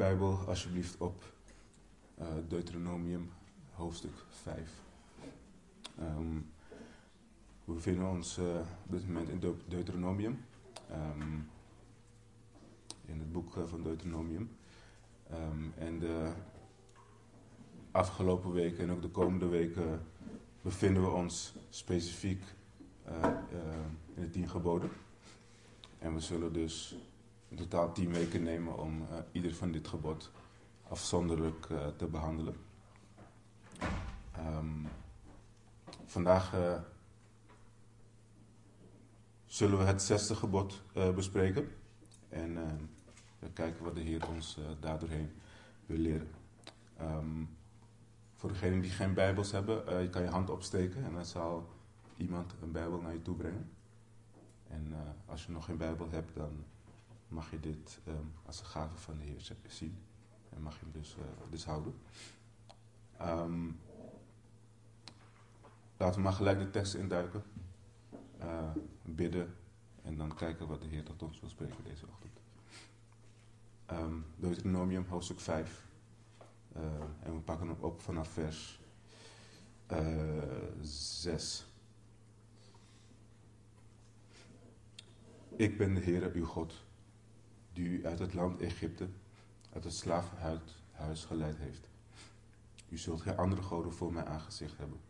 Bijbel alsjeblieft op uh, Deuteronomium hoofdstuk 5. Um, we bevinden ons uh, op dit moment in De Deuteronomium. Um, in het boek uh, van Deuteronomium. Um, en de afgelopen weken en ook de komende weken bevinden we ons specifiek in de tien geboden. En we zullen dus in totaal tien weken nemen om uh, ieder van dit gebod afzonderlijk uh, te behandelen. Um, vandaag uh, zullen we het zesde gebod bespreken. En we kijken wat de Heer ons daardoorheen wil leren. Um, voor degenen die geen Bijbels hebben, je kan je hand opsteken en dan zal iemand een Bijbel naar je toe brengen. En als je nog geen Bijbel hebt, dan mag je dit um, als een gave van de Heer zien. En mag je hem dus, uh, dus houden. Um, laten we maar gelijk de tekst induiken. Uh, bidden. En dan kijken wat de Heer tot ons wil spreken deze ochtend. Um, Deuteronomium hoofdstuk 5. Uh, en we pakken hem op vanaf vers 6. Ik ben de Heer, uw God die u uit het land Egypte, uit het slavenhuis geleid heeft. U zult geen andere goden voor mijn aangezicht hebben.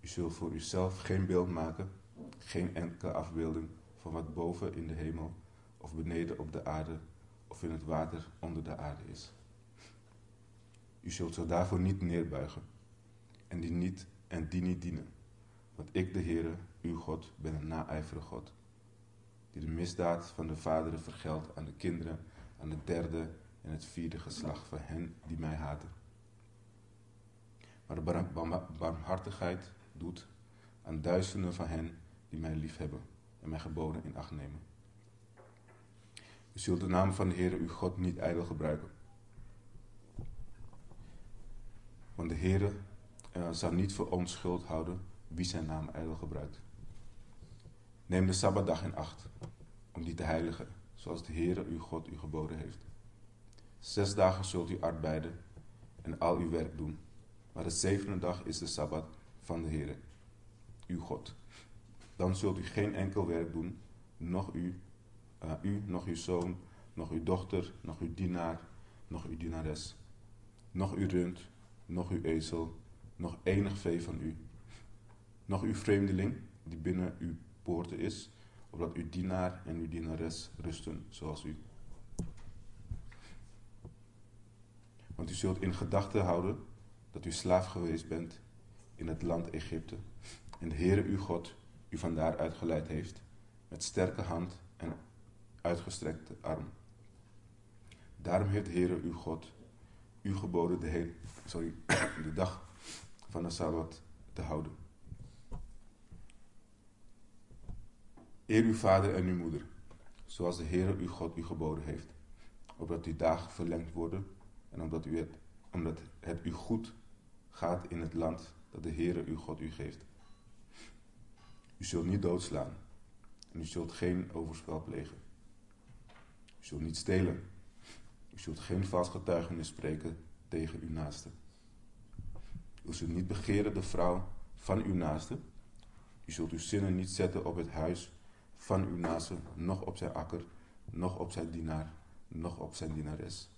U zult voor uzelf geen beeld maken, geen enkele afbeelding van wat boven in de hemel of beneden op de aarde of in het water onder de aarde is. U zult zich daarvoor niet neerbuigen en die niet, en die niet dienen. Want ik, de Heere, uw God, ben een naijverige God die de misdaad van de vaderen vergeldt aan de kinderen, aan het derde en het vierde geslacht van hen die mij haten. Maar de barmhartigheid doet aan duizenden van hen die mij liefhebben en mijn geboden in acht nemen. U zult de naam van de Heer uw God niet ijdel gebruiken. Want de Heer uh, zal niet voor onschuld houden wie zijn naam ijdel gebruikt. Neem de Sabbatdag in acht, om die te heiligen, zoals de Heere uw God u geboden heeft. Zes dagen zult u arbeiden en al uw werk doen, maar de zevende dag is de Sabbat van de Heere, uw God. Dan zult u geen enkel werk doen, nog u, uh, u, nog uw zoon, nog uw dochter, nog uw dienaar, nog uw dienares, nog uw rund, nog uw ezel, nog enig vee van u, nog uw vreemdeling die binnen uw is, opdat uw dienaar en uw dienares rusten zoals u. Want u zult in gedachten houden dat u slaaf geweest bent in het land Egypte. En de Heere uw God u vandaar uitgeleid heeft met sterke hand en uitgestrekte arm. Daarom heeft de Heere uw God u geboden de, hele, sorry, de dag van de Sabbat te houden. Eer uw vader en uw moeder, zoals de Heere uw God u geboden heeft, opdat uw dagen verlengd worden en omdat, u het, omdat het u goed gaat in het land dat de Heere uw God u geeft. U zult niet doodslaan en u zult geen overspel plegen. U zult niet stelen. U zult geen vals getuigenis spreken tegen uw naaste. U zult niet begeren de vrouw van uw naaste. U zult uw zinnen niet zetten op het huis van uw naaste, nog op zijn akker, nog op zijn dienaar, nog op zijn dienares,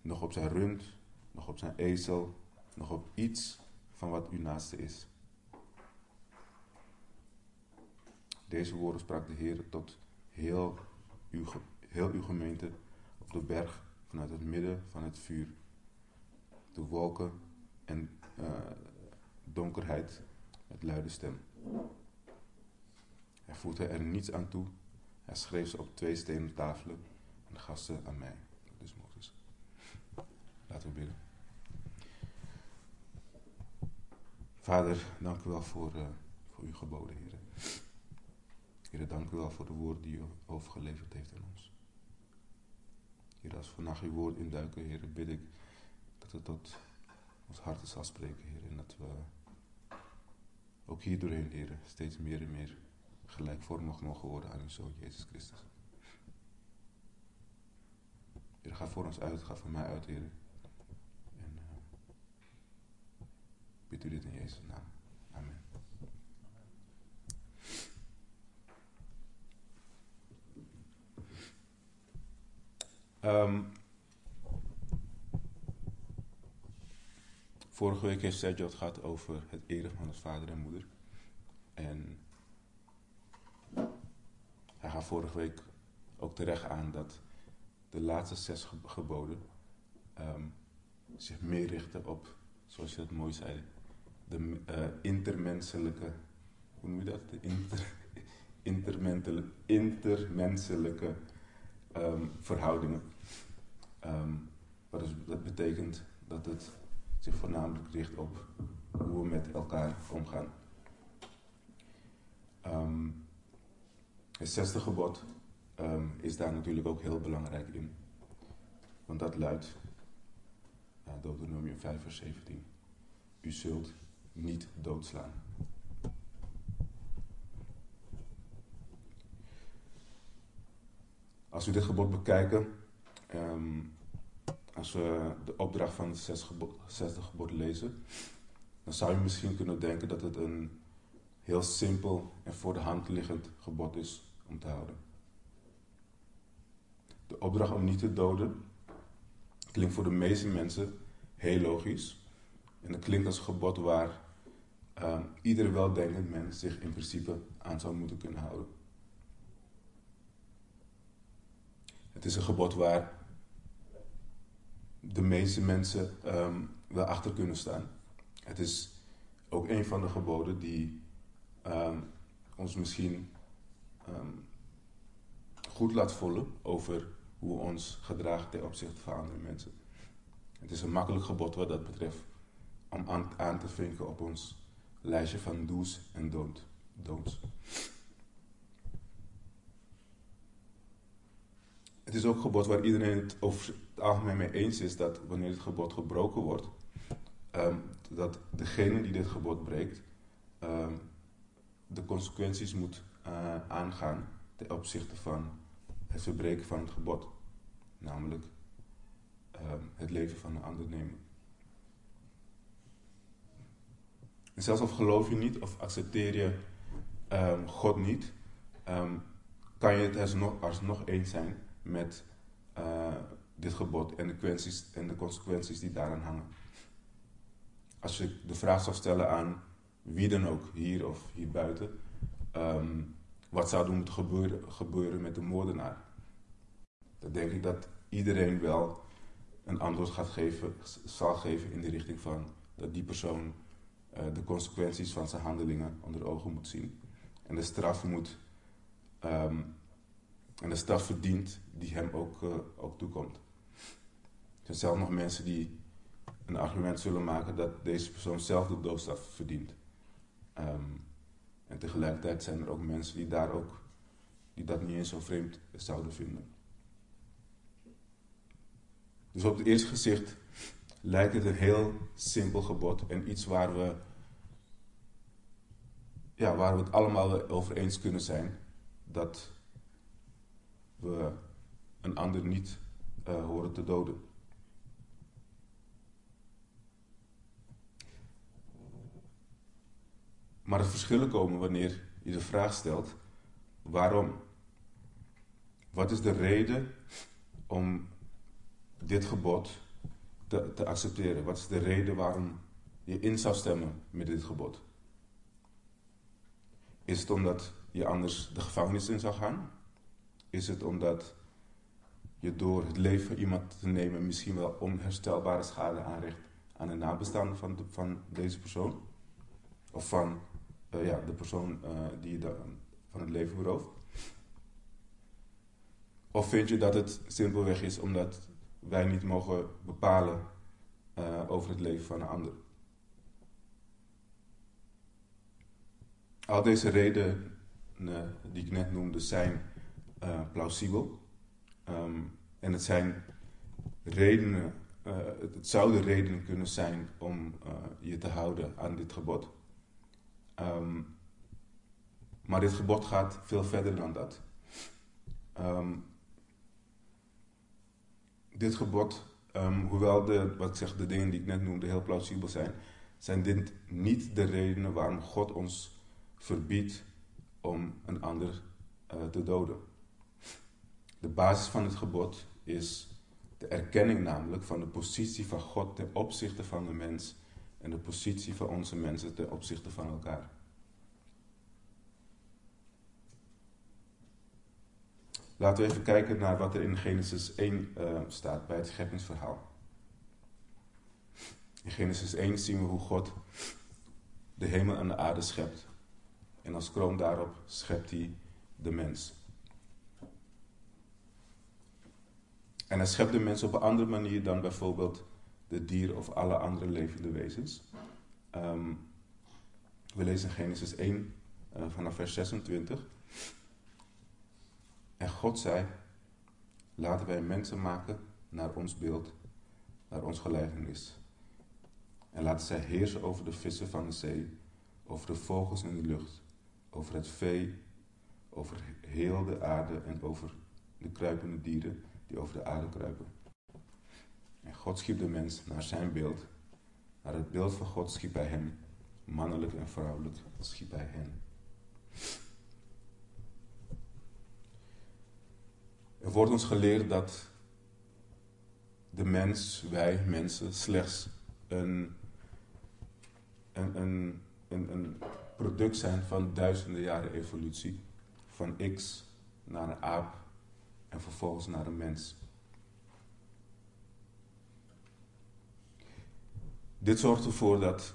nog op zijn rund, nog op zijn ezel, nog op iets van wat uw naaste is. Deze woorden sprak de Heer tot heel uw, heel uw gemeente op de berg vanuit het midden van het vuur. De wolken en uh, donkerheid met luide stem. Hij voegde er niets aan toe. Hij schreef ze op twee stenen tafelen en gaf ze aan mij. Dus Mozes. Laten we bidden. Vader, dank u wel voor, uh, voor uw geboden, heren. Heren, dank u wel voor de woorden die u overgeleverd heeft aan ons. Heer, als we vannacht uw woord induiken, heren, bid ik dat het tot ons hart zal spreken, Heer. En dat we ook hier doorheen, heren, steeds meer en meer gelijkvormig mogen worden aan uw Zoon Jezus Christus. Heer, ga voor ons uit, ga voor mij uit, Heer. En uh, bid u dit in Jezus' naam. Amen. Um, vorige week heeft Sergio het gehad over het eren van het vader en moeder. En hij gaf vorige week ook terecht aan dat de laatste zes geboden um, zich meer richten op, zoals je het mooi zei, de uh, intermenselijke, hoe noem je dat? De inter, intermenselijke um, verhoudingen. Um, wat dus, dat betekent dat het zich voornamelijk richt op hoe we met elkaar omgaan. Um, het zesde gebod um, is daar natuurlijk ook heel belangrijk in. Want dat luidt, uh, Deuteronomium 5 vers 17, u zult niet doodslaan. Als we dit gebod bekijken, um, als we de opdracht van het zesde gebod lezen, dan zou je misschien kunnen denken dat het een heel simpel en voor de hand liggend gebod is om te houden. De opdracht om niet te doden klinkt voor de meeste mensen heel logisch. En het klinkt als een gebod waar uh, ieder weldenkend mens zich in principe aan zou moeten kunnen houden. Het is een gebod waar de meeste mensen um, wel achter kunnen staan. Het is ook een van de geboden die um, ons misschien um, goed laat voelen over hoe we ons gedragen ten opzichte van andere mensen. Het is een makkelijk gebod wat dat betreft om aan, te vinken op ons lijstje van do's en don't, don'ts. Het is ook een gebod waar iedereen het over het algemeen mee eens is dat wanneer het gebod gebroken wordt, um, dat degene die dit gebod breekt, um, de consequenties moet uh, aangaan ten opzichte van het verbreken van het gebod. Namelijk um, het leven van een ander nemen. En zelfs of geloof je niet of accepteer je God niet, kan je het alsnog, alsnog eens zijn met uh, dit gebod en de, en de consequenties die daaraan hangen. Als je de vraag zou stellen aan wie dan ook, hier of hier buiten, wat zou er moeten gebeuren, gebeuren met de moordenaar? Dan denk ik dat iedereen wel een antwoord gaat geven, zal geven in de richting van dat die persoon uh, de consequenties van zijn handelingen onder ogen moet zien. En de straf moet um, en de straf verdient die hem ook, uh, ook toekomt. Er zijn zelfs nog mensen die een argument zullen maken dat deze persoon zelf de doodstraf verdient. Um, en tegelijkertijd zijn er ook mensen die, daar ook, die dat niet eens zo vreemd zouden vinden. Dus op het eerste gezicht lijkt het een heel simpel gebod en iets waar we, ja, waar we het allemaal over eens kunnen zijn. Dat we een ander niet uh, horen te doden. Maar er verschillen komen wanneer je de vraag stelt: waarom? Wat is de reden om dit gebod te, te accepteren? Wat is de reden waarom je in zou stemmen met dit gebod? Is het omdat je anders de gevangenis in zou gaan? Is het omdat je door het leven iemand te nemen misschien wel onherstelbare schade aanricht aan de nabestaanden van, de, van deze persoon? Of van uh, ja, de persoon uh, die je van het leven berooft? Of vind je dat het simpelweg is omdat wij niet mogen bepalen uh, over het leven van een ander? Al deze redenen die ik net noemde zijn plausibel. Um, en het zijn redenen, het zouden redenen kunnen zijn om je te houden aan dit gebod. Um, maar dit gebod gaat veel verder dan dat. Um, dit gebod, ehm, hoewel de, wat ik zeg, de dingen die ik net noemde heel plausibel zijn, zijn dit niet de redenen waarom God ons verbiedt om een ander uh, te doden. De basis van het gebod is de erkenning namelijk van de positie van God ten opzichte van de mens en de positie van onze mensen ten opzichte van elkaar. Laten we even kijken naar wat er in Genesis 1 uh, eh, staat bij het scheppingsverhaal. In Genesis 1 zien we hoe God de hemel en de aarde schept. En als kroon daarop schept hij de mens. En hij schept de mens op een andere manier dan bijvoorbeeld de dieren of alle andere levende wezens. Um, we lezen Genesis 1 uh, eh, vanaf vers 26. En God zei: Laten wij mensen maken naar ons beeld, naar ons gelijkenis. En laten zij heersen over de vissen van de zee, over de vogels in de lucht, over het vee, over heel de aarde en over de kruipende dieren die over de aarde kruipen. En God schiep de mens naar zijn beeld. Naar het beeld van God schiep hij hem. Mannelijk en vrouwelijk schiep hij hen. Er wordt ons geleerd dat de mens, wij mensen, slechts een, een, een, een, een product zijn van duizenden jaren evolutie. Van X naar een aap en vervolgens naar een mens. Dit zorgt ervoor dat,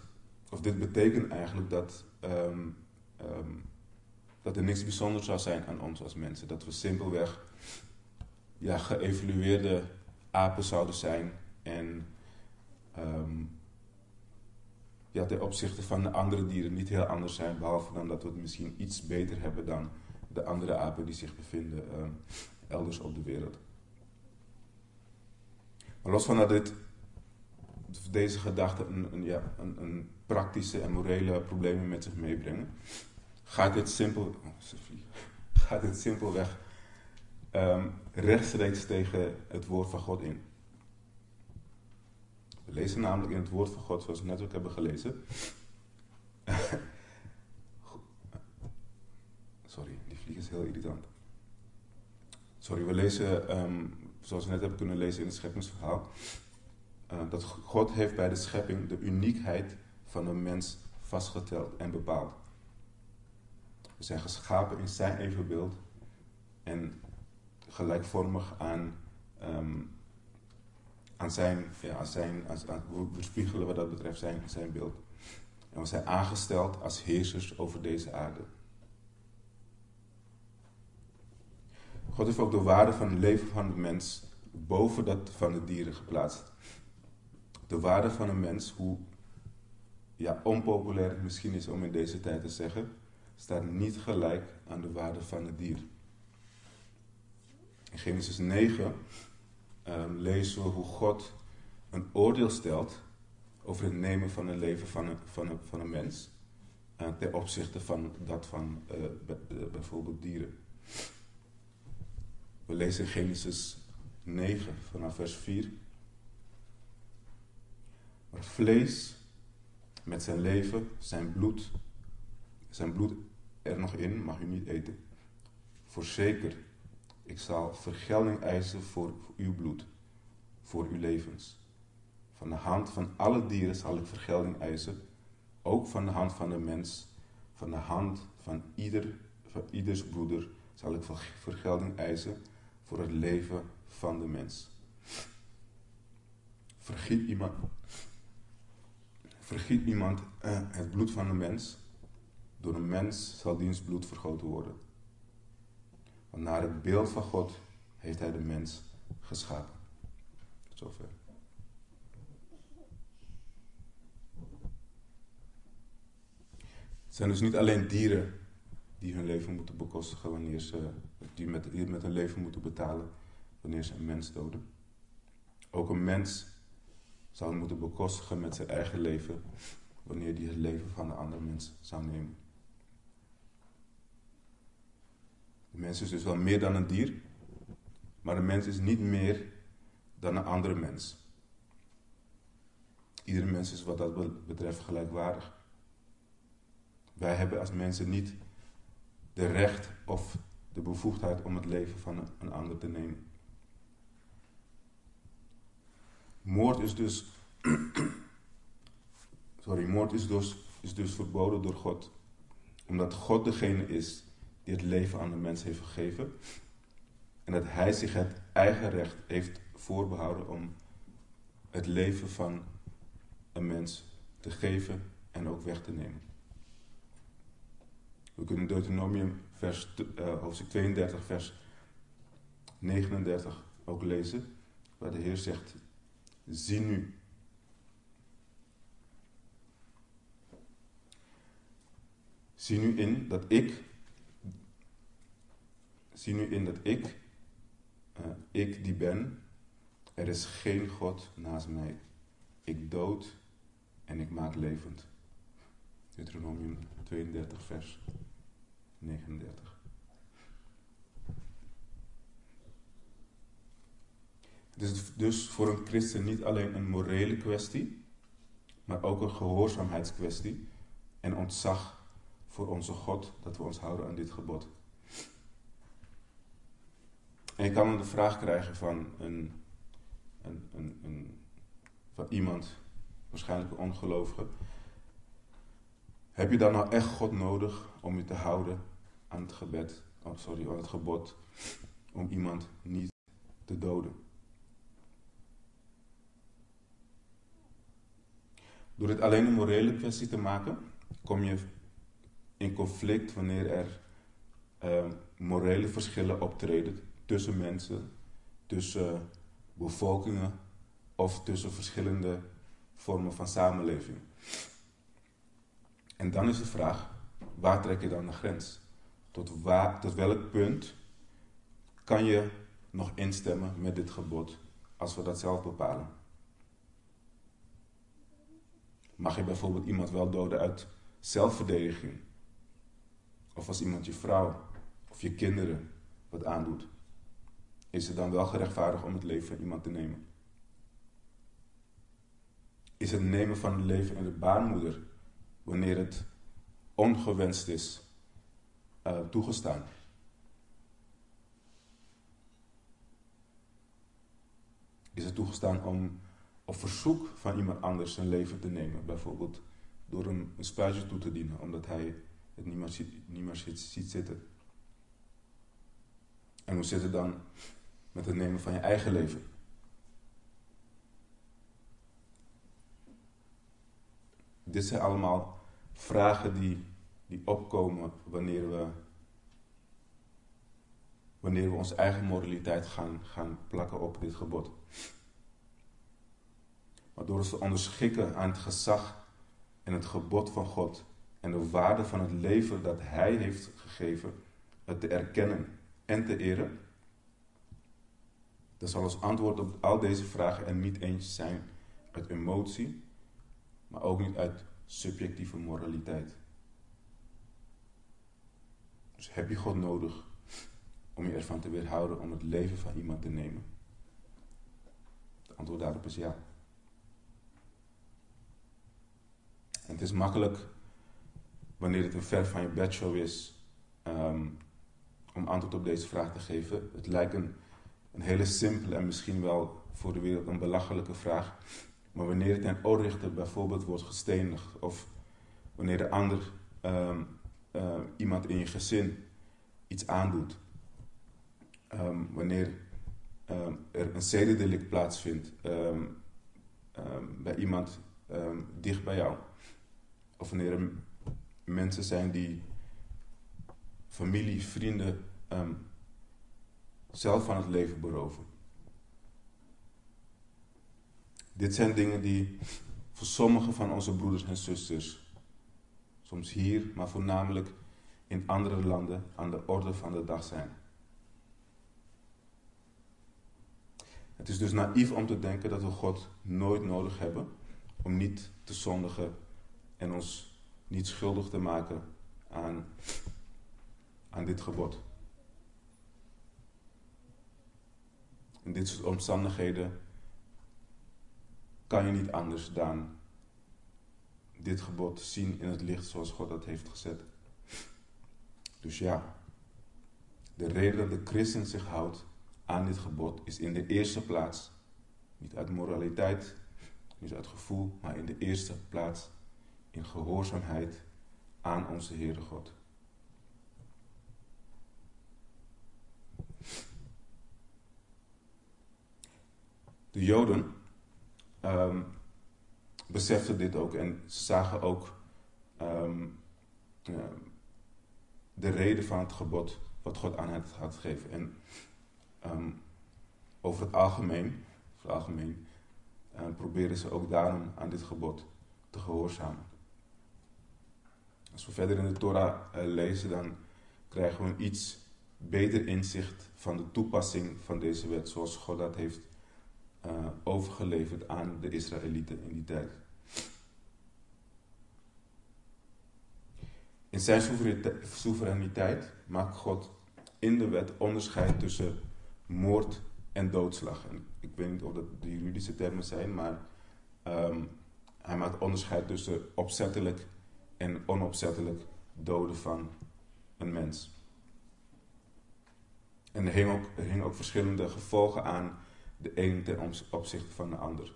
of dit betekent eigenlijk dat, um, um, dat er niks bijzonders zou zijn aan ons als mensen. Dat we simpelweg ja, geëvalueerde apen zouden zijn en um, ja, ten opzichte van de andere dieren niet heel anders zijn, behalve dan dat we het misschien iets beter hebben dan de andere apen die zich bevinden elders op de wereld. Maar los van dat dit, deze gedachten een, een, ja, een, een, praktische en morele problemen met zich meebrengen, gaat dit, simpel, oh, gaat dit simpelweg um, rechtstreeks tegen het woord van God in. We lezen namelijk in het woord van God, zoals we net ook hebben gelezen. Sorry, die vlieg is heel irritant. Sorry, we lezen, um, zoals we net hebben kunnen lezen in het scheppingsverhaal, dat God heeft bij de schepping de uniekheid van een mens vastgeteld en bepaald. We zijn geschapen in zijn evenbeeld en gelijkvormig aan, um, aan zijn, ja, aan zijn aan, aan, hoe weerspiegelen wat dat betreft zijn, zijn beeld. En we zijn aangesteld als heersers over deze aarde. God heeft ook de waarde van het leven van de mens boven dat van de dieren geplaatst. De waarde van een mens, hoe ja, onpopulair het misschien is om in deze tijd te zeggen, staat niet gelijk aan de waarde van het dier. In Genesis 9 ehm, lezen we hoe God een oordeel stelt over het nemen van een leven van een, van een, van een mens uh, ten opzichte van dat van uh, bijvoorbeeld dieren. We lezen in Genesis 9 vanaf vers 4. Maar vlees met zijn leven, zijn bloed, zijn bloed er nog in, mag u niet eten. Voorzeker, ik zal vergelding eisen voor uw bloed, voor uw levens. Van de hand van alle dieren zal ik vergelding eisen, ook van de hand van de mens, van de hand van ieder, van ieders broeder zal ik vergelding eisen voor het leven van de mens. Vergiet iemand, vergiet iemand uh, het bloed van de mens, door een mens zal diens bloed vergoten worden. Want naar het beeld van God heeft hij de mens geschapen. Zover. Het zijn dus niet alleen dieren die hun leven moeten bekostigen wanneer ze, die met, die met hun leven moeten betalen wanneer ze een mens doden. Ook een mens zou moeten bekostigen met zijn eigen leven wanneer die het leven van een andere mens zou nemen. De mens is dus wel meer dan een dier, maar de mens is niet meer dan een andere mens. Iedere mens is wat dat betreft gelijkwaardig. Wij hebben als mensen niet de recht of de bevoegdheid om het leven van een ander te nemen. Moord is dus. sorry, moord is dus, is dus verboden door God. Omdat God degene is die het leven aan de mens heeft gegeven. En dat hij zich het eigen recht heeft voorbehouden om het leven van een mens te geven en ook weg te nemen. We kunnen Deuteronomium vers, uh, hoofdstuk 32, vers 39 ook lezen, waar de Heer zegt, zie nu. Zie nu in dat ik, zie nu in dat ik, uh, ik die ben, er is geen God naast mij. Ik dood en ik maak levend. Deuteronomium 32, vers 39. Het is dus voor een christen niet alleen een morele kwestie, maar ook een gehoorzaamheidskwestie en ontzag voor onze God dat we ons houden aan dit gebod. En je kan de vraag krijgen van, een, een, een van iemand, waarschijnlijk een ongelovige. Heb je dan nou echt God nodig om je te houden aan het gebed, oh sorry, aan het gebod om iemand niet te doden? Door dit alleen een morele kwestie te maken, kom je in conflict wanneer er uh, morele verschillen optreden tussen mensen, tussen bevolkingen of tussen verschillende vormen van samenleving. En dan is de vraag, waar trek je dan de grens? Tot, waar, tot welk punt kan je nog instemmen met dit gebod als we dat zelf bepalen? Mag je bijvoorbeeld iemand wel doden uit zelfverdediging? Of als iemand je vrouw of je kinderen wat aandoet? Is het dan wel gerechtvaardigd om het leven van iemand te nemen? Is het nemen van het leven in de baarmoeder, wanneer het ongewenst is, uh, toegestaan? Is het toegestaan om op verzoek van iemand anders zijn leven te nemen? Bijvoorbeeld door hem een spuitje toe te dienen, omdat hij het niet meer ziet, niet ziet, ziet zitten. En hoe zit het dan met het nemen van je eigen leven? Dit zijn allemaal vragen die, die opkomen wanneer we, wanneer we onze eigen moraliteit gaan, gaan plakken op dit gebod. Maar door ons onderschikken aan het gezag en het gebod van God en de waarde van het leven dat Hij heeft gegeven, het te erkennen en te eren, dan zal ons antwoord op al deze vragen er niet eens zijn uit emotie, maar ook niet uit subjectieve moraliteit. Dus heb je God nodig om je ervan te weerhouden om het leven van iemand te nemen? Het antwoord daarop is ja. Het is makkelijk wanneer het een ver van je bedshow is ehm, om antwoord op deze vraag te geven. Het lijkt een, hele simpele en misschien wel voor de wereld een belachelijke vraag. Maar wanneer het een oorrichter bijvoorbeeld wordt gestenigd of wanneer de ander ehm, eh, iemand in je gezin iets aandoet, um, wanneer er een zedendelict plaatsvindt bij iemand dicht bij jou, of wanneer er mensen zijn die familie, vrienden zelf van het leven beroven. Dit zijn dingen die voor sommige van onze broeders en zusters, soms hier, maar voornamelijk in andere landen, aan de orde van de dag zijn. Het is dus naïef om te denken dat we God nooit nodig hebben om niet te zondigen en ons niet schuldig te maken aan, aan dit gebod. In dit soort omstandigheden kan je niet anders dan dit gebod zien in het licht zoals God dat heeft gezet. Dus ja, de reden dat de christen zich houdt aan dit gebod is in de eerste plaats, niet uit moraliteit, niet uit gevoel, maar in de eerste plaats in gehoorzaamheid aan onze Heere God. De Joden um, beseften dit ook en zagen ook ehm, de reden van het gebod wat God aan het had gegeven. En ehm, over het algemeen, over algemeen proberen ze ook daarom aan dit gebod te gehoorzamen. Als we verder in de Torah uh, lezen, dan krijgen we een iets beter inzicht van de toepassing van deze wet, zoals God dat heeft uh, overgeleverd aan de Israëlieten in die tijd. In zijn soevereiniteit maakt God in de wet onderscheid tussen moord en doodslag. Ik weet niet of dat de juridische termen zijn, maar um, hij maakt onderscheid tussen opzettelijk en onopzettelijk doden van een mens. En er hingen ook, er ook verschillende gevolgen aan de een ten opzichte van de ander.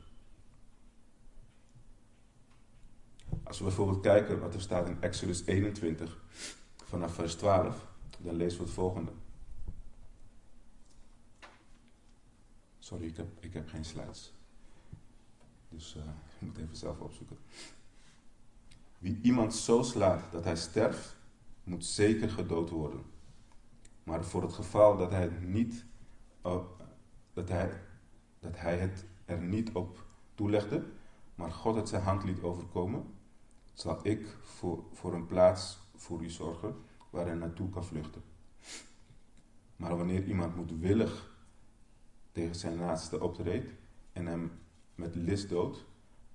Als we bijvoorbeeld kijken wat er staat in Exodus 21 vanaf vers 12, dan lezen we het volgende. Sorry, ik heb, ik heb geen slides. Dus uh, ik moet even zelf opzoeken. Wie iemand zo slaat dat hij sterft, moet zeker gedood worden. Maar voor het geval dat hij het niet, dat hij, dat hij het er niet op toelegde, maar God het zijn hand liet overkomen, zal ik voor, voor een plaats voor u zorgen waar hij naartoe kan vluchten. Maar wanneer iemand moedwillig tegen zijn naaste optreedt en hem met list doodt,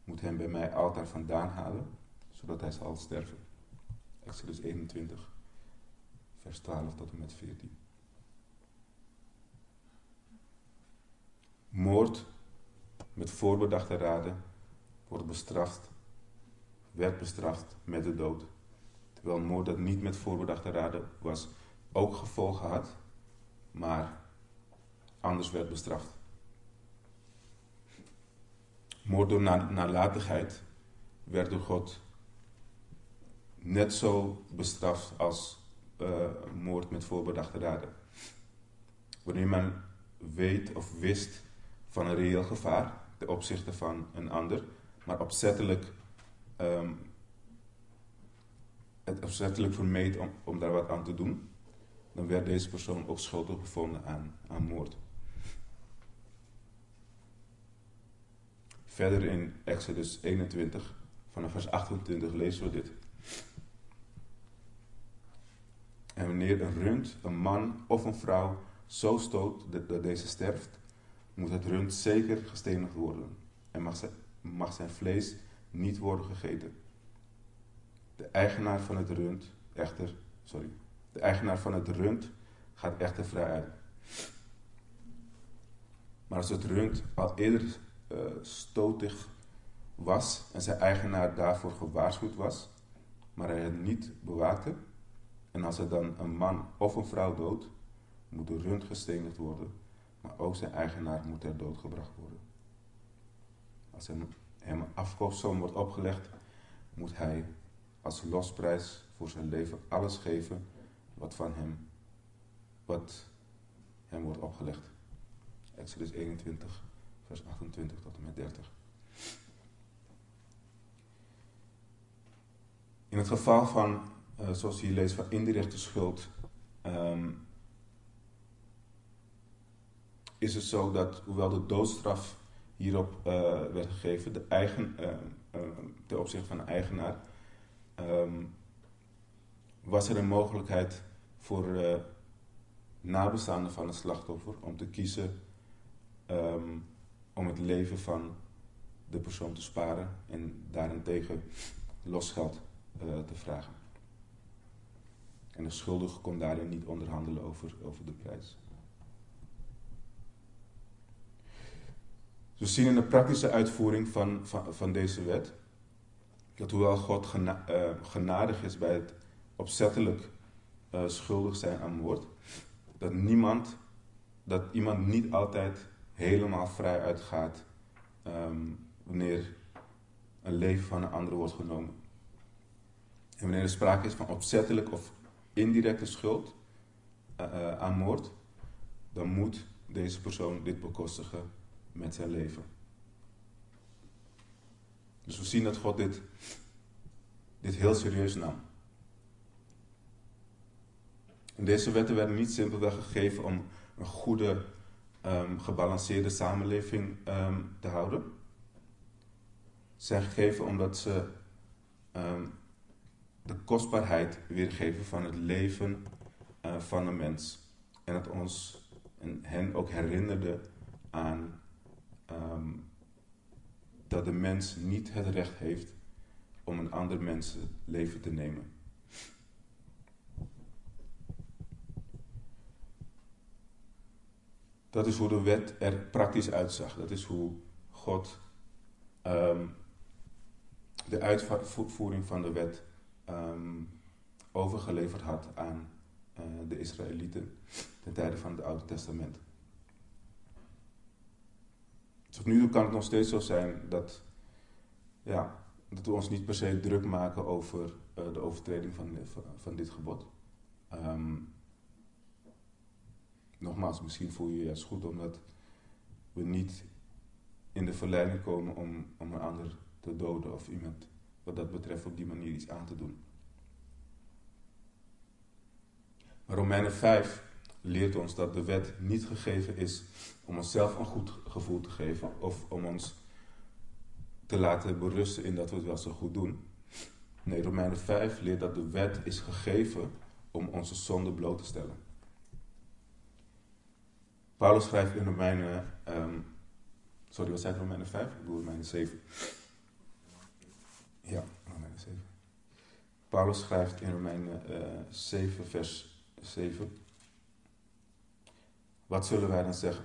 moet hem bij mij altijd vandaan halen zodat hij zal sterven. Exodus 21, vers 12 tot en met 14. Moord met voorbedachte raden wordt bestraft, werd bestraft met de dood. Terwijl moord dat niet met voorbedachte raden was, ook gevolgen had, maar anders werd bestraft. Moord door nalatigheid werd door God net zo bestraft als uh, moord met voorbedachte daden. Wanneer men weet of wist van een reëel gevaar ten opzichte van een ander, maar opzettelijk, um, het opzettelijk vermeed om, om daar wat aan te doen, dan werd deze persoon ook schuldig bevonden aan, aan moord. Verder in Exodus 21, vanaf vers 28 lezen we dit. En wanneer een rund, een man of een vrouw zo stoot dat deze sterft, moet het rund zeker gestenigd worden en mag zijn, vlees niet worden gegeten. De eigenaar van het rund echter, sorry, de eigenaar van het rund gaat echter vrij uit. Maar als het rund al eerder uh, stotig was en zijn eigenaar daarvoor gewaarschuwd was, maar hij het niet bewaakte, en als er dan een man of een vrouw doodt, moet de rund gestenigd worden, maar ook zijn eigenaar moet er doodgebracht worden. Als hem, hem een afkoopsom wordt opgelegd, moet hij als losprijs voor zijn leven alles geven wat van hem, wat hem wordt opgelegd. Exodus 21, vers 28 tot en met 30. In het geval van uh, zoals je leest van indirecte schuld, um, is het zo dat hoewel de doodstraf hierop uh, werd gegeven, de eigen, uh, ten opzichte van de eigenaar, um, was er een mogelijkheid voor nabestaanden van het slachtoffer om te kiezen um, om het leven van de persoon te sparen en daarentegen losgeld te vragen. En de schuldige kon daarin niet onderhandelen over, over de prijs. we zien in de praktische uitvoering van, van, deze wet dat hoewel God uh, genadig is bij het opzettelijk uh, schuldig zijn aan moord, dat niemand, dat iemand niet altijd helemaal vrij uitgaat um, wanneer een leven van een ander wordt genomen. En wanneer er sprake is van opzettelijk of indirecte schuld uh, aan moord, dan moet deze persoon dit bekostigen met zijn leven. Dus we zien dat God dit, dit heel serieus nam. En deze wetten werden niet simpelweg gegeven om een goede, um, gebalanceerde samenleving um, te houden. Ze zijn gegeven omdat ze um, de kostbaarheid weergeven van het leven uh, van een mens. En het ons en hen ook herinnerde aan um, dat de mens niet het recht heeft om een ander mens leven te nemen. Dat is hoe de wet er praktisch uitzag. Dat is hoe God um, de uitvoering van de wet um, overgeleverd had aan uh, de Israëlieten ten tijde van het Oude Testament. Tot nu toe kan het nog steeds zo zijn dat, ja, dat we ons niet per se druk maken over uh, de overtreding van, van, van dit gebod. Um, nogmaals, misschien voel je je juist goed omdat we niet in de verleiding komen om, om een ander te doden of iemand wat dat betreft op die manier iets aan te doen. Romeinen 5 leert ons dat de wet niet gegeven is om onszelf een goed gevoel te geven of om ons te laten berusten in dat we het wel zo goed doen. Nee, Romeinen 5 leert dat de wet is gegeven om onze zonde bloot te stellen. Paulus schrijft in Romeinen, um, sorry, wat zei Romeinen 5? Ik bedoel Romeinen 7. Ja, Romeinen 7. Paulus schrijft in Romeinen uh, 7, vers 7. Wat zullen wij dan zeggen?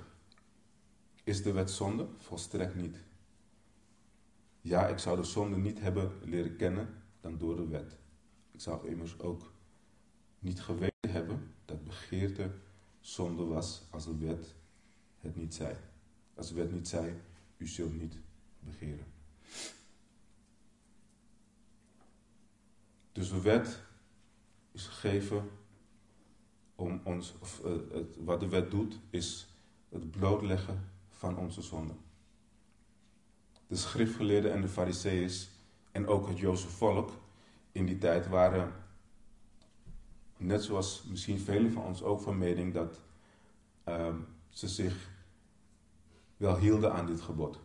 Is de wet zonde? Volstrekt niet. Ja, ik zou de zonde niet hebben leren kennen dan door de wet. Ik zou immers ook niet geweten hebben dat begeerte zonde was als de wet het niet zei. Als de wet niet zei, u zult niet begeren. Dus de wet is gegeven om ons, of, uh, het, wat de wet doet, is het blootleggen van onze zonden. De schriftgeleerden en de fariseeërs en ook het Joodse volk in die tijd waren, net zoals misschien velen van ons ook van mening, dat uh, ze zich wel hielden aan dit gebod.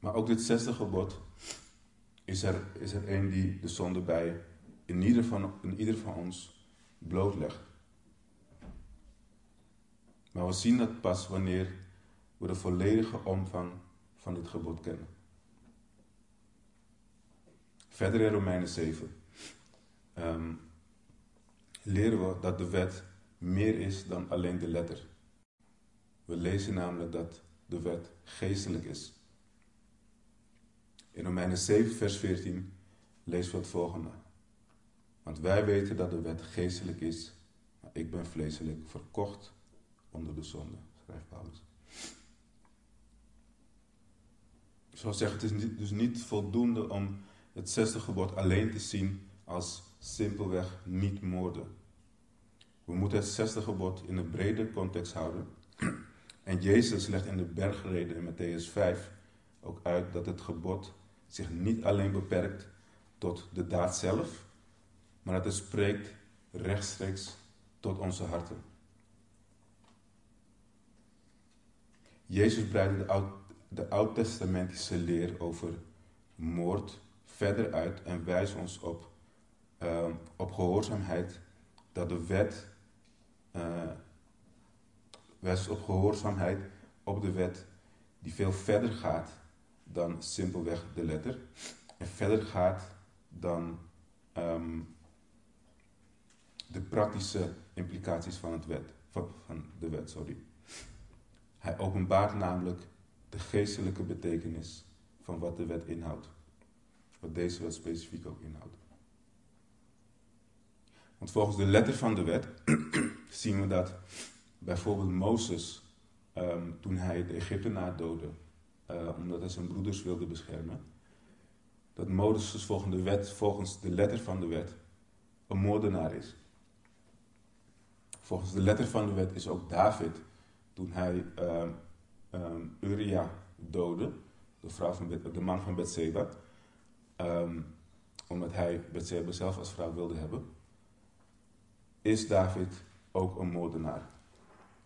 Maar ook dit zesde gebod is er, is er een die de zonde bij in ieder van, in ieder van ons blootlegt. Maar we zien dat pas wanneer we de volledige omvang van dit gebod kennen. Verder in Romeinen 7 um, ehm, leren we dat de wet meer is dan alleen de letter. We lezen namelijk dat de wet geestelijk is. In Romeinen 7, vers 14 lezen we het volgende. Want wij weten dat de wet geestelijk is, maar ik ben vleeselijk verkocht onder de zonde, schrijft Paulus. Zou zeggen, het is dus niet voldoende om het zesde gebod alleen te zien als simpelweg niet moorden. We moeten het zesde gebod in een brede context houden. En Jezus legt in de bergreden in Matthäus 5 ook uit dat het gebod zich niet alleen beperkt tot de daad zelf, maar dat het spreekt rechtstreeks tot onze harten. Jezus breidt de, oud, de oud-testamentische leer over moord verder uit en wijst ons op, uh, op gehoorzaamheid dat de wet, uh, wijst op gehoorzaamheid op de wet die veel verder gaat dan simpelweg de letter en verder gaat dan um, de praktische implicaties van, het wet, van de wet. Sorry. Hij openbaart namelijk de geestelijke betekenis van wat de wet inhoudt. Wat deze wet specifiek ook inhoudt. Want volgens de letter van de wet zien we dat bijvoorbeeld Mozes, ehm, toen hij de Egyptenaar doodde, uh, omdat hij zijn broeders wilde beschermen, dat Mozes volgens de wet, volgens de letter van de wet, een moordenaar is. Volgens de letter van de wet is ook David, toen hij uh, um, Uria doodde, de, vrouw van, de man van Bethseba, um, omdat hij Bethseba zelf als vrouw wilde hebben, is David ook een moordenaar.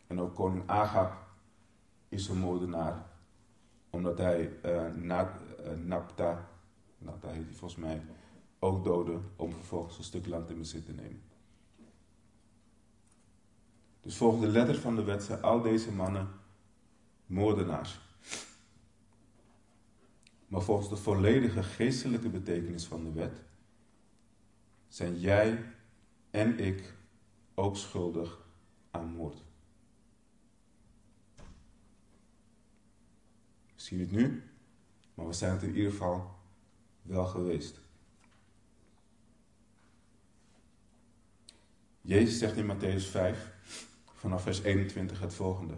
En ook koning Agab is een moordenaar, omdat hij uh, na, uh, Napta, heet hij volgens mij, ook doodde om vervolgens een stuk land in bezit te nemen. Dus volgens de letter van de wet zijn al deze mannen moordenaars. Maar volgens de volledige geestelijke betekenis van de wet zijn jij en ik ook schuldig aan moord. Misschien niet nu, maar we zijn het in ieder geval wel geweest. Jezus zegt in Matthäus 5, vanaf vers 21 het volgende.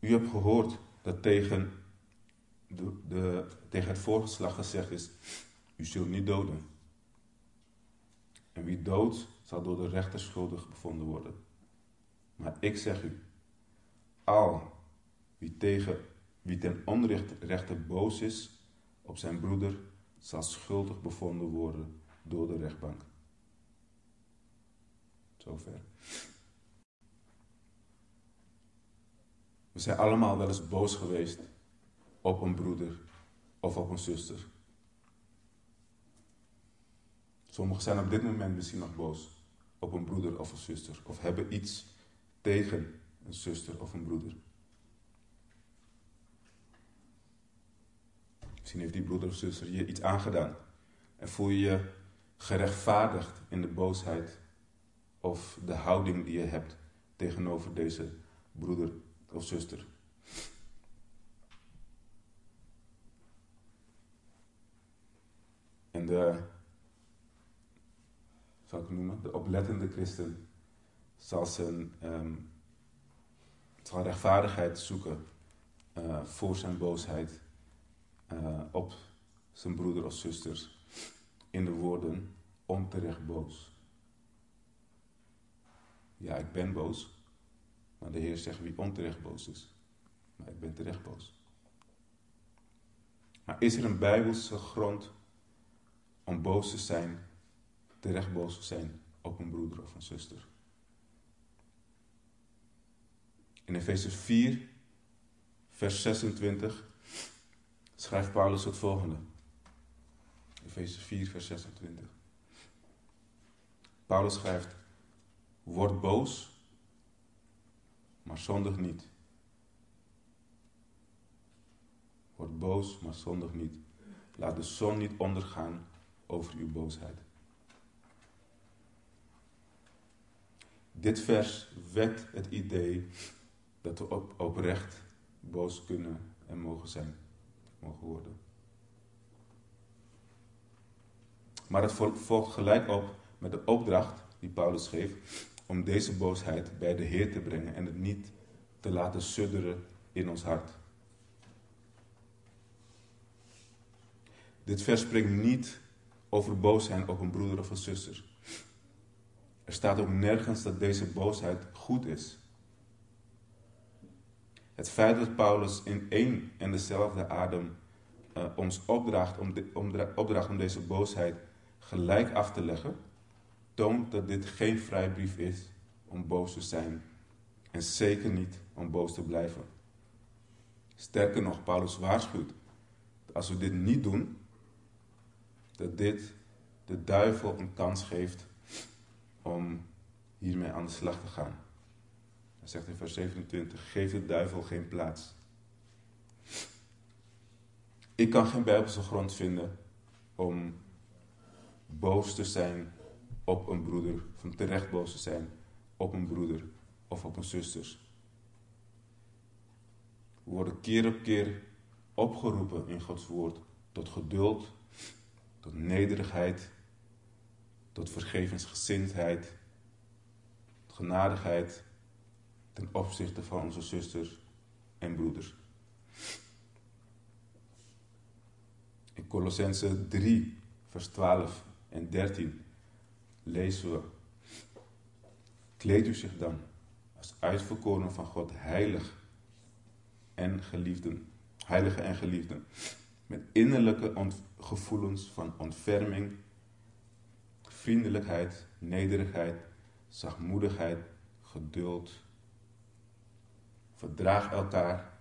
U hebt gehoord dat tegen, de, de, tegen het voorgeslag gezegd is: U zult niet doden. En wie doodt, zal door de rechter schuldig bevonden worden. Maar ik zeg u: al wie, tegen, wie ten onrechte boos is op zijn broeder, zal schuldig bevonden worden door de rechtbank. Zover. We zijn allemaal wel eens boos geweest op een broeder of op een zuster. Sommigen zijn op dit moment misschien nog boos op een broeder of een zuster. Of hebben iets tegen een zuster of een broeder. Misschien heeft die broeder of zuster je iets aangedaan. En voel je je gerechtvaardigd in de boosheid of de houding die je hebt tegenover deze broeder of zuster. En de, zal ik noemen, de oplettende christen zal, zijn, um, zal rechtvaardigheid zoeken uh, voor zijn boosheid uh, op zijn broeder of zusters in de woorden onterecht boos. Ja, ik ben boos, maar de Heer zegt wie onterecht boos is. Maar ik ben terecht boos. Maar is er een bijbelse grond om boos te zijn, terecht boos te zijn op een broeder of een zuster? In Efeze 4, vers 26 schrijft Paulus het volgende. Efeze 4, vers 26. Paulus schrijft: Word boos maar zondig niet. Word boos, maar zondig niet. Laat de zon niet ondergaan over uw boosheid. Dit vers wekt het idee dat we op, oprecht boos kunnen en mogen zijn, mogen worden. Maar het volgt gelijk op met de opdracht die Paulus geeft om deze boosheid bij de Heer te brengen en het niet te laten sudderen in ons hart. Dit vers spreekt niet over boos zijn op een broeder of een zuster. Er staat ook nergens dat deze boosheid goed is. Het feit dat Paulus in één en dezelfde adem uh, ons opdraagt om, om, om deze boosheid gelijk af te leggen, toont dat dit geen vrijbrief is om boos te zijn en zeker niet om boos te blijven. Sterker nog, Paulus waarschuwt dat als we dit niet doen, dat dit de duivel een kans geeft om hiermee aan de slag te gaan. Zegt in vers 27, geef de duivel geen plaats. Ik kan geen bijbelse grond vinden om boos te zijn op een broeder, van terecht boos te zijn op een broeder of op een zusters. We worden keer op keer opgeroepen in Gods woord tot geduld, tot nederigheid, tot vergevensgezindheid, tot genadigheid ten opzichte van onze zusters en broeders. In Colossense 3, vers 12 en 13 lezen we: Kleed u zich dan als uitverkoren van God, heilig en geliefden, heilige en geliefden, met innerlijke gevoelens van ontferming, vriendelijkheid, nederigheid, zachtmoedigheid, geduld. Verdraag elkaar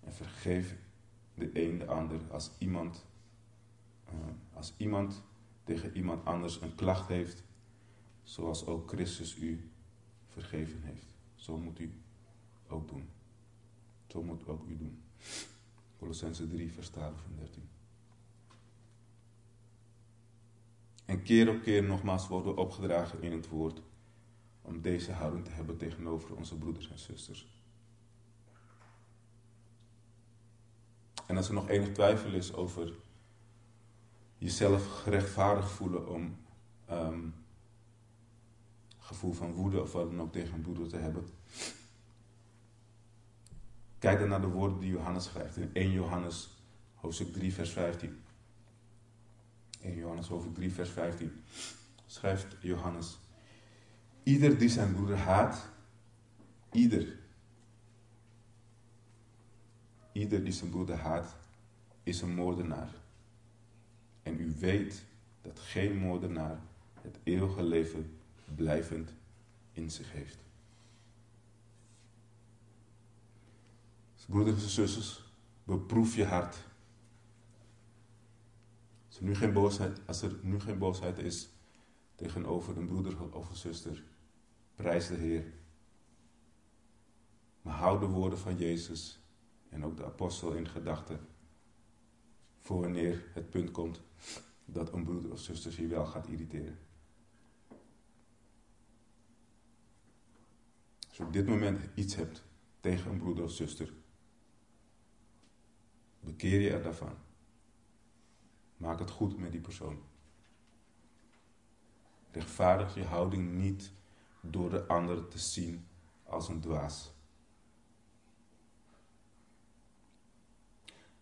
en vergeef de een de ander als iemand, uh, als iemand tegen iemand anders een klacht heeft, zoals ook Christus u vergeven heeft. Zo moet u ook doen. Zo moet ook u doen. Colossense 3, vers 12 en 13. En keer op keer nogmaals worden we opgedragen in het woord om deze houding te hebben tegenover onze broeders en zusters. En als er nog enig twijfel is over jezelf gerechtvaardigd voelen om um, gevoel van woede of wat dan ook tegen een broeder te hebben, kijk dan naar de woorden die Johannes schrijft in 1 Johannes hoofdstuk 3 vers 15. 1 Johannes hoofdstuk 3 vers 15 schrijft Johannes. Ieder die zijn broeder haat, ieder, ieder die zijn broeder haat, is een moordenaar. En u weet dat geen moordenaar het eeuwige leven blijvend in zich heeft. Broeders en zusters, beproef je hart. Als er, nu geen boosheid, als er nu geen boosheid is tegenover een broeder of een zuster, prijs de Heer. Maar hou de woorden van Jezus en ook de apostel in gedachten voor wanneer het punt komt dat een broeder of zuster je wel gaat irriteren. Als je op dit moment iets hebt tegen een broeder of zuster, bekeer je er daarvan. Maak het goed met die persoon. Rechtvaardig je houding niet door de ander te zien als een dwaas.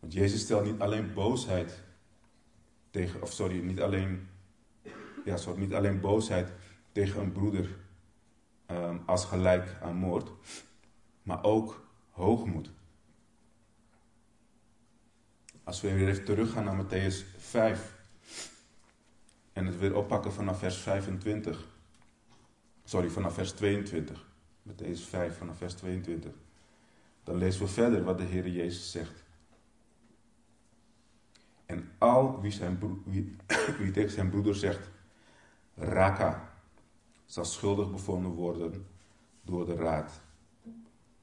Want Jezus stelt niet alleen boosheid tegen, of sorry, niet alleen, ja, niet alleen boosheid tegen een broeder um, als gelijk aan moord, maar ook hoogmoed. Als we weer even teruggaan naar Matthäus 5 en het weer oppakken vanaf vers 25, sorry, vanaf vers 22, Matthäus 5 vanaf vers 22, dan lezen we verder wat de Heer Jezus zegt. En al wie, zijn tegen zijn broeder zegt, raka, zal schuldig bevonden worden door de raad.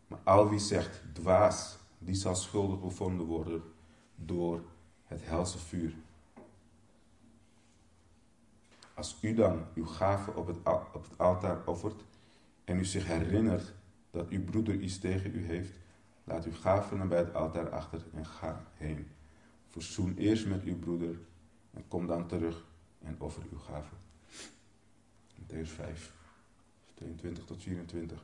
Maar al wie zegt dwaas, die zal schuldig bevonden worden door het helse vuur. Als u dan uw gave op het, op het altaar offert en u zich herinnert dat uw broeder iets tegen u heeft, laat uw gave dan bij het altaar achter en ga heen. Verzoen eerst met uw broeder en kom dan terug en offer uw gave. Matthäus 5, 22 tot 24.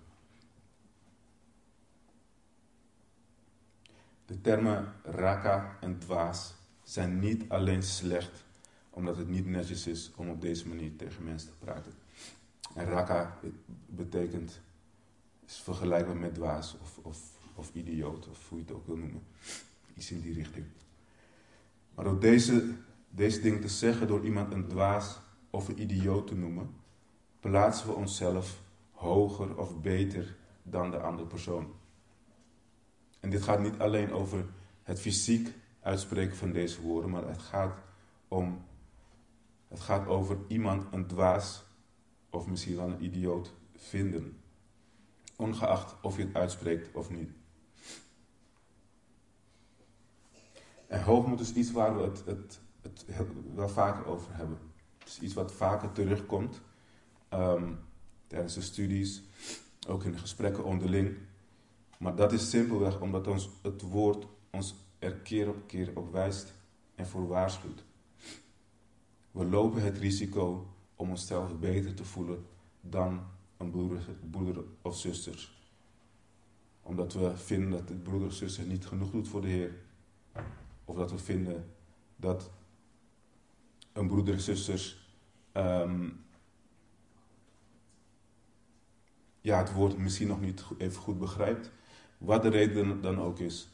De termen raka en dwaas zijn niet alleen slecht omdat het niet netjes is om op deze manier tegen mensen te praten. En raka betekent, is vergelijkbaar met dwaas of, of, of idioot of hoe je het ook wil noemen. Iets in die richting. Maar door deze, deze ding te zeggen, door iemand een dwaas of een idioot te noemen, plaatsen we onszelf hoger of beter dan de andere persoon. En dit gaat niet alleen over het fysiek uitspreken van deze woorden, maar het gaat om het gaat over iemand een dwaas of misschien wel een idioot vinden. Ongeacht of je het uitspreekt of niet. En hoogmoed is iets waar we het, het, wel vaker over hebben. Het is iets wat vaker terugkomt. Um, tijdens de studies, ook in gesprekken onderling. Maar dat is simpelweg omdat ons het woord ons er keer op keer op wijst en voor waarschuwt. We lopen het risico om onszelf beter te voelen dan een broeder, broeder of zuster. Omdat we vinden dat de broeder of zuster niet genoeg doet voor de Heer. Of dat we vinden dat een broeder of zuster ehm, ja, het woord misschien nog niet even goed begrijpt. Wat de reden dan ook is.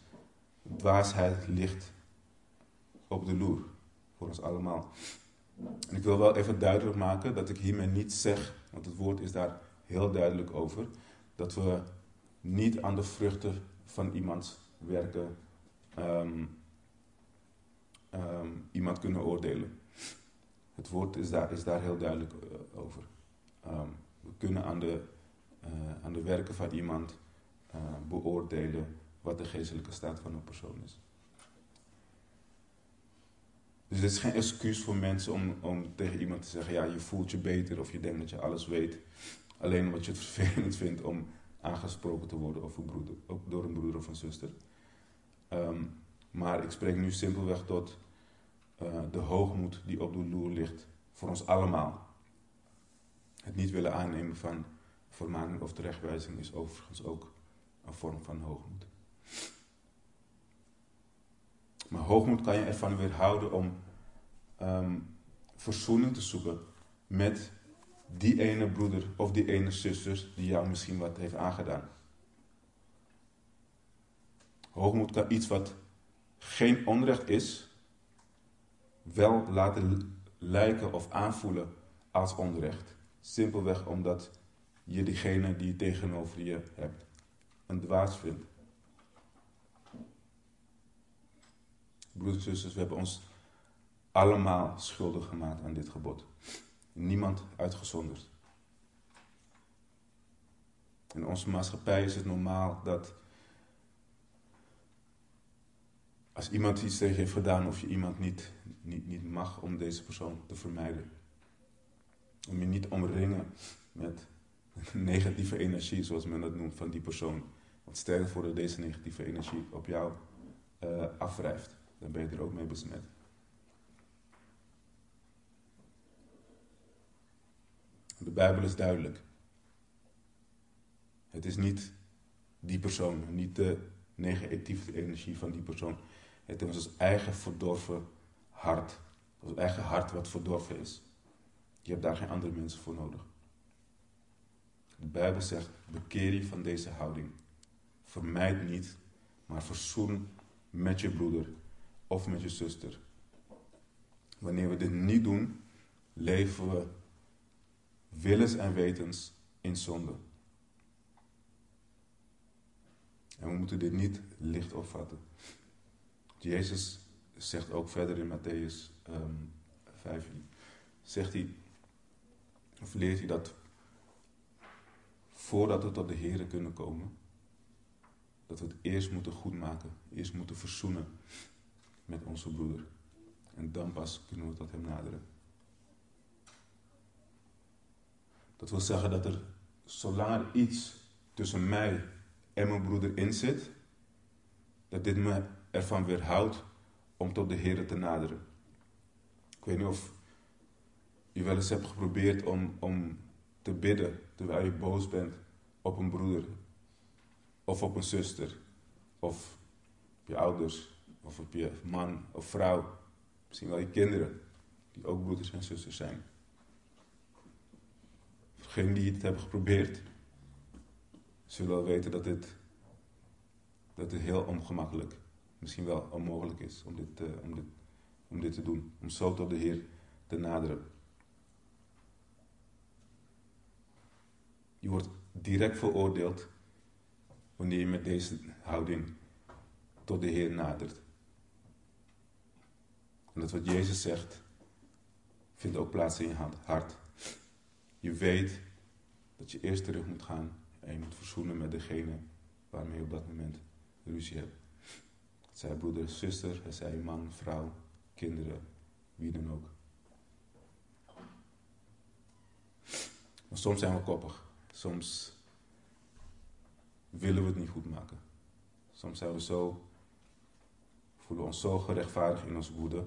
Dwaasheid ligt op de loer. Voor ons allemaal. En ik wil wel even duidelijk maken dat ik hiermee niet zeg, want het woord is daar heel duidelijk over, dat we niet aan de vruchten van iemands werken um, iemand kunnen oordelen. Het woord is daar, is daar heel duidelijk eh, over. Um, we kunnen aan de, uh, aan de werken van iemand uh, beoordelen wat de geestelijke staat van een persoon is. Dus dit is geen excuus voor mensen om, om tegen iemand te zeggen: ja, je voelt je beter of je denkt dat je alles weet. Alleen omdat je het vervelend vindt om aangesproken te worden of door een broeder of een zuster. Um, maar ik spreek nu simpelweg tot uh, de hoogmoed die op de loer ligt voor ons allemaal. Het niet willen aannemen van vermaning of terechtwijzing is overigens ook een vorm van hoogmoed. Maar hoogmoed kan je ervan weerhouden om um, verzoening te zoeken met die ene broeder of die ene zuster die jou misschien wat heeft aangedaan. Hoogmoed kan iets wat geen onrecht is, wel laten lijken of aanvoelen als onrecht. Simpelweg omdat je diegene die je tegenover je hebt een dwaas vindt. Broeders en zusters, we hebben ons allemaal schuldig gemaakt aan dit gebod. Niemand uitgezonderd. In onze maatschappij is het normaal dat als iemand iets tegen heeft gedaan of je iemand niet, niet, niet mag om deze persoon te vermijden. Om je niet omringen met negatieve energie, zoals men dat noemt, van die persoon. Want stel voor dat deze negatieve energie op jou uh, afwrijft dan ben je er ook mee besmet. De Bijbel is duidelijk. Het is niet die persoon, niet de negatieve energie van die persoon. Het is ons eigen verdorven hart. Ons eigen hart wat verdorven is. Je hebt daar geen andere mensen voor nodig. De Bijbel zegt: bekeer je van deze houding. Vermijd niet, maar verzoen met je broeder of met je zuster. Wanneer we dit niet doen, leven we willens en wetens in zonde. En we moeten dit niet licht opvatten. Jezus zegt ook verder in Matthäus um, ehm, 5, zegt hij, of leert hij dat voordat we tot de Here kunnen komen, dat we het eerst moeten goedmaken, eerst moeten verzoenen met onze broeder. En dan pas kunnen we tot hem naderen. Dat wil zeggen dat er, zolang er iets tussen mij en mijn broeder in zit, dat dit me ervan weerhoudt om tot de Heer te naderen. Ik weet niet of je wel eens hebt geprobeerd om, om te bidden terwijl je boos bent op een broeder of op een zuster of op je ouders of op je man of vrouw. Misschien wel je kinderen, die ook broeders en zusters zijn. Degenen die het hebben geprobeerd, zullen wel weten dat dit, dat heel ongemakkelijk, misschien wel onmogelijk is om dit, uh, om, dit, om dit te doen. Om zo tot de Heer te naderen. Je wordt direct veroordeeld wanneer je met deze houding tot de Heer nadert. En dat wat Jezus zegt, vindt ook plaats in je hart. Je weet dat je eerst terug moet gaan en je moet verzoenen met degene waarmee je op dat moment ruzie hebt. Zij broeder, zuster, zij man, vrouw, kinderen, wie dan ook. Maar soms zijn we koppig. Soms willen we het niet goed maken. Soms zijn we zo, voelen ons zo gerechtvaardigd in ons woede.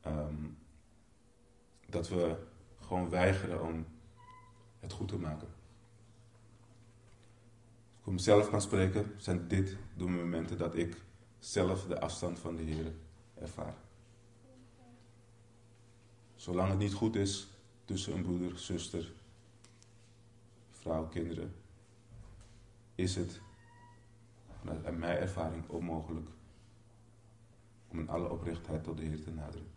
ehm, dat we gewoon weigeren om het goed te maken. Als ik voor mezelf kan spreken, zijn dit de momenten dat ik zelf de afstand van de Heer ervaar. Zolang het niet goed is tussen een broeder, zuster, vrouw, kinderen, is het naar mijn ervaring onmogelijk om in alle oprechtheid tot de Heer te naderen.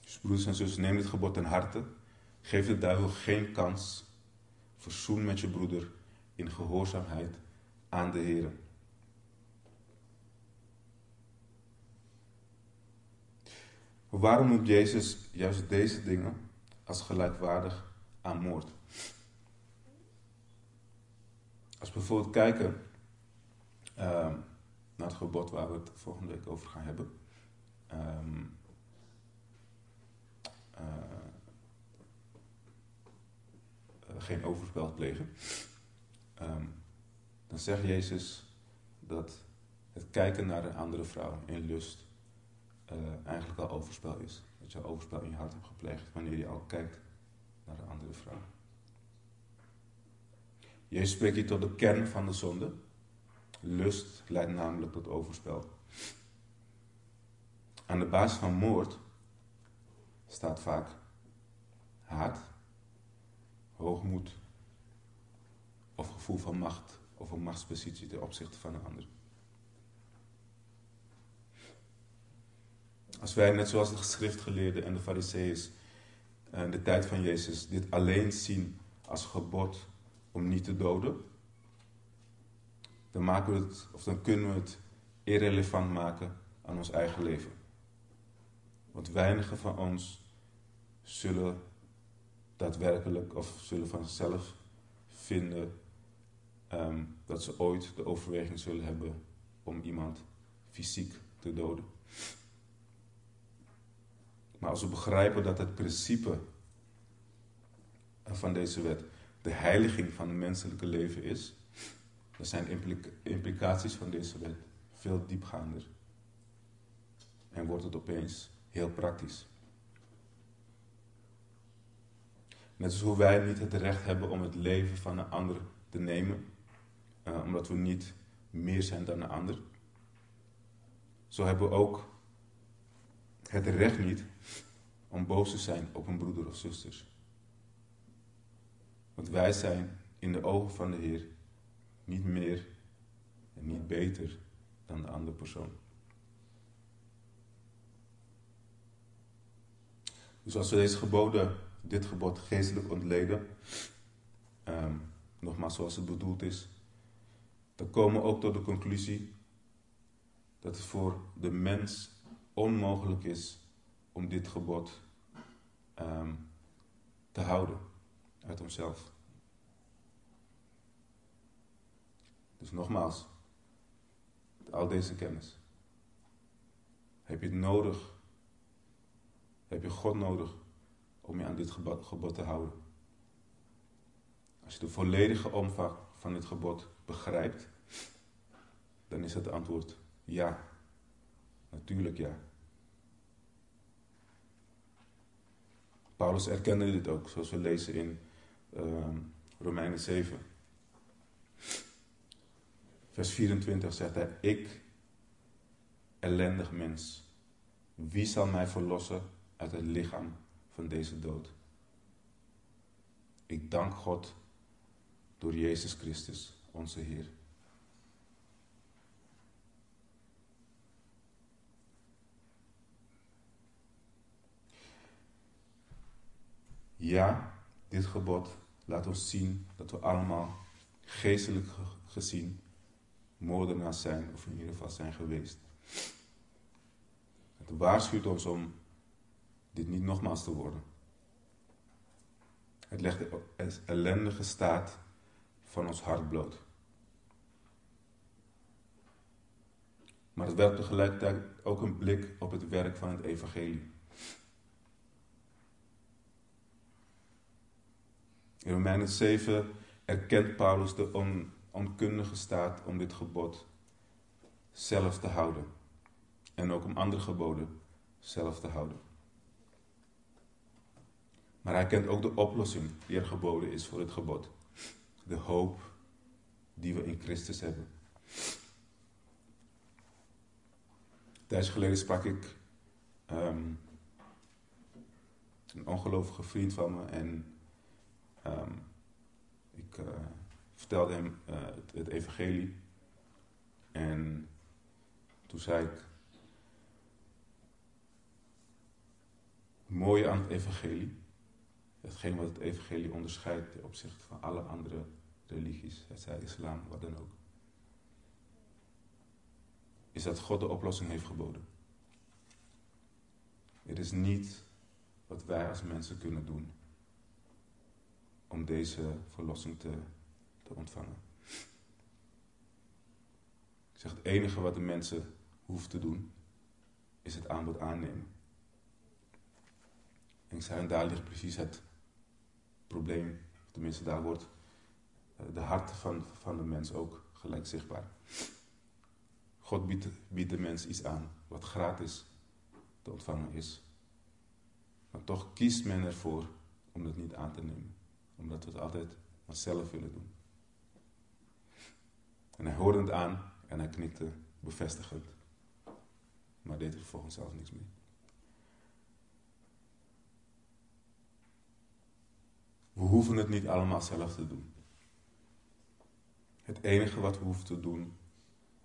Dus broeders en zusters, neem dit gebod ten harte. Geef de duivel geen kans. Verzoen met je broeder in gehoorzaamheid aan de Heer. Waarom noemt Jezus juist deze dingen als gelijkwaardig aan moord? Als we bijvoorbeeld kijken ehm, naar het gebod waar we het volgende week over gaan hebben. Ehm, eh, geen overspel plegen. Ehm, dan zegt Jezus dat het kijken naar een andere vrouw in lust eh, eigenlijk al overspel is. Dat je overspel in je hart hebt gepleegd wanneer je al kijkt naar een andere vrouw. Jezus spreekt hier tot de kern van de zonde. Lust leidt namelijk tot overspel. Aan de basis van moord staat vaak haat, hoogmoed of gevoel van macht of een machtspositie ten opzichte van een ander. Als wij, net zoals de schriftgeleerden en de fariseeërs in de tijd van Jezus, dit alleen zien als gebod om niet te doden, dan, maken we het, of dan kunnen we het irrelevant maken aan ons eigen leven. Want weinigen van ons zullen daadwerkelijk of zullen van zichzelf vinden ehm, dat ze ooit de overweging zullen hebben om iemand fysiek te doden. Maar als we begrijpen dat het principe van deze wet de heiliging van het menselijke leven is, dan zijn implica implicaties van deze wet veel diepgaander. En wordt het opeens heel praktisch. Net als hoe wij niet het recht hebben om het leven van een ander te nemen, uh, omdat we niet meer zijn dan een ander. Zo hebben we ook het recht niet om boos te zijn op een broeder of zusters. Want wij zijn in de ogen van de Heer niet meer en niet beter dan de andere persoon. Dus als we deze geboden, dit gebod geestelijk ontleden, um, nogmaals zoals het bedoeld is, dan komen we ook tot de conclusie dat het voor de mens onmogelijk is om dit gebod um, te houden uit onszelf. Dus nogmaals, al deze kennis. Heb je het nodig? Heb je God nodig om je aan dit gebod te houden? Als je de volledige omvang van dit gebod begrijpt, dan is het antwoord ja. Natuurlijk ja. Paulus erkende dit ook, zoals we lezen in uh, Romeinen 7. Vers 24 zegt hij: Ik, ellendig mens, wie zal mij verlossen uit het lichaam van deze dood? Ik dank God door Jezus Christus, onze Heer. Ja, dit gebod laat ons zien dat we allemaal geestelijk gezien moordenaars zijn, of in ieder geval zijn geweest. Het waarschuwt ons om dit niet nogmaals te worden. Het legt de ellendige staat van ons hart bloot. Maar het werpt tegelijkertijd ook een blik op het werk van het evangelie. In Romeinen 7 erkent Paulus de on, onkundige staat om dit gebod zelf te houden. En ook om andere geboden zelf te houden. Maar hij kent ook de oplossing die er geboden is voor het gebod. De hoop die we in Christus hebben. Tijdens geleden sprak ik um, een ongelovige vriend van me en um, ik uh, vertelde hem het, het, evangelie. En toen zei ik, het mooie aan het evangelie, hetgeen wat het evangelie onderscheidt ten opzichte van alle andere religies, het zij islam, wat dan ook, is dat God de oplossing heeft geboden. Het is niet wat wij als mensen kunnen doen om deze verlossing te, te ontvangen. Ik zeg, het enige wat de mensen hoeven te doen, is het aanbod aannemen. En ik zei, en daar ligt precies het probleem, tenminste daar wordt eh, de hart van, van de mens ook gelijk zichtbaar. God biedt, biedt de mens iets aan wat gratis te ontvangen is. Maar toch kiest men ervoor om het niet aan te nemen. Omdat we het altijd maar zelf willen doen. En hij hoorde het aan en hij knikte bevestigend. Maar deed er vervolgens zelf niks mee. We hoeven het niet allemaal zelf te doen. Het enige wat we hoeven te doen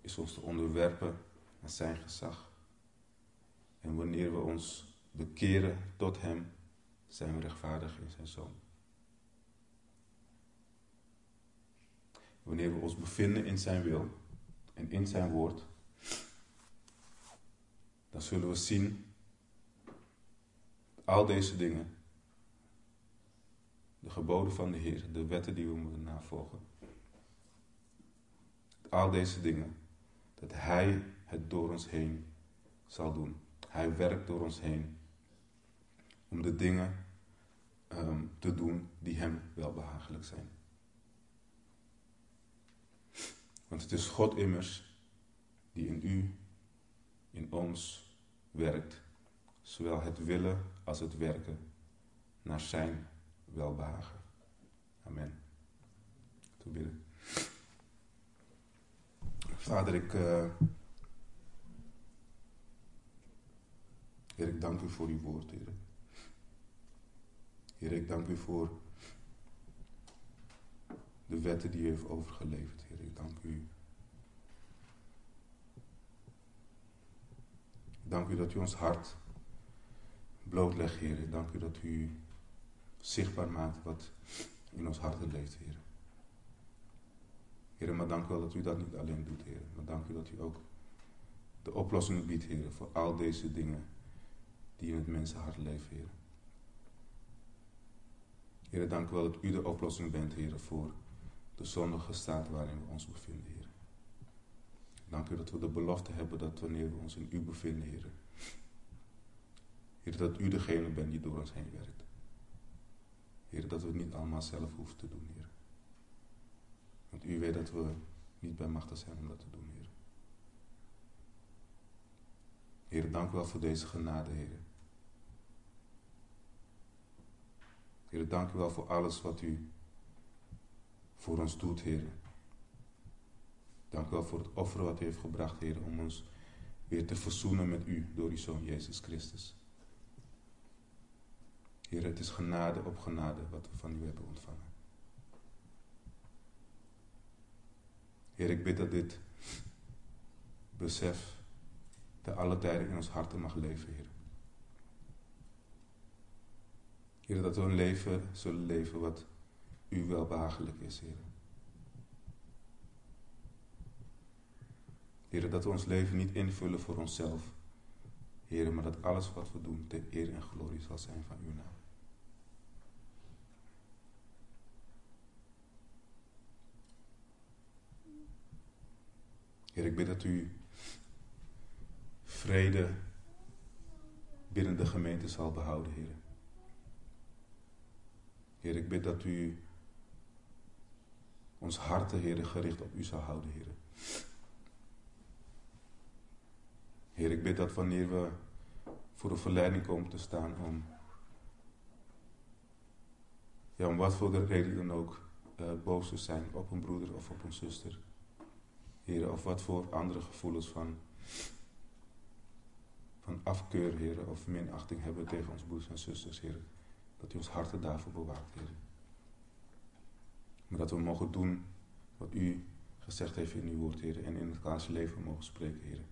is ons te onderwerpen aan zijn gezag. En wanneer we ons bekeren tot Hem, zijn we rechtvaardig in zijn Zoon. Wanneer we ons bevinden in Zijn wil en in Zijn woord, dan zullen we zien al deze dingen, de geboden van de Heer, de wetten die we moeten navolgen, al deze dingen, dat Hij het door ons heen zal doen. Hij werkt door ons heen om de dingen um, te doen die Hem wel behagelijk zijn. Want het is God immers die in u, in ons werkt, zowel het willen als het werken naar Zijn welbehagen. Amen. Toe bidden. Vader, ik. Uh, Heer, ik dank u voor uw woord, Heer. Heer, ik dank u voor de wetten die u heeft overgeleverd, Heer. Ik dank u. Dank u dat u ons hart blootlegt, Heer. Ik dank u dat u zichtbaar maakt wat in ons hart leeft, Heer. Heer, maar dank u wel dat u dat niet alleen doet, Heer. Maar dank u dat u ook de oplossing biedt, Heer, voor al deze dingen die in het mensenhart leven, Heer. Heer, dank u wel dat u de oplossing bent, Heer, voor de zondige staat waarin we ons bevinden, Heer. Dank u dat we de belofte hebben dat wanneer we ons in u bevinden, Heer, Heer, dat u degene bent die door ons heen werkt. Heer, dat we het niet allemaal zelf hoeven te doen, Heer. Want u weet dat we niet bij machtig zijn om dat te doen, Heer. Heer, dank u wel voor deze genade, Heer. Heer, dank u wel voor alles wat u voor ons doet, Heer. Dank u wel voor het offer wat u heeft gebracht, Heer, om ons weer te verzoenen met u door uw Zoon Jezus Christus. Heer, het is genade op genade wat we van u hebben ontvangen. Heer, ik bid dat dit besef te alle tijden in ons harten mag leven, Heer. Heer, dat we een leven zullen leven wat u wel behagelijk is, Heer. Heer, dat we ons leven niet invullen voor onszelf, Heer, maar dat alles wat we doen ter eer en glorie zal zijn van uw naam. Heer, ik bid dat u vrede binnen de gemeente zal behouden, Heer. Heer, ik bid dat u ons harten, Heer, gericht op u zal houden, Heer. Heer, ik bid dat wanneer we voor de verleiding komen te staan om, ja, om wat voor de reden dan ook, uh, boos te zijn op een broeder of op een zuster. Heer, of wat voor andere gevoelens van, van afkeur, Heer, of minachting hebben tegen ons broeders en zusters, Heer. Dat u ons harten daarvoor bewaakt, Heer. Maar dat we mogen doen wat u gezegd heeft in uw woord, Heer. En in het klaarste leven mogen spreken, Heer.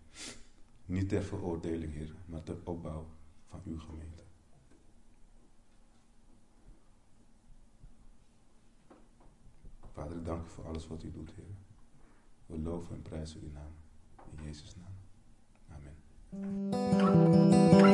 Niet ter veroordeling, Heer, maar ter opbouw van uw gemeente. Vader, dank u voor alles wat u doet, Heer. We loven en prijzen uw naam. In Jezus' naam. Amen.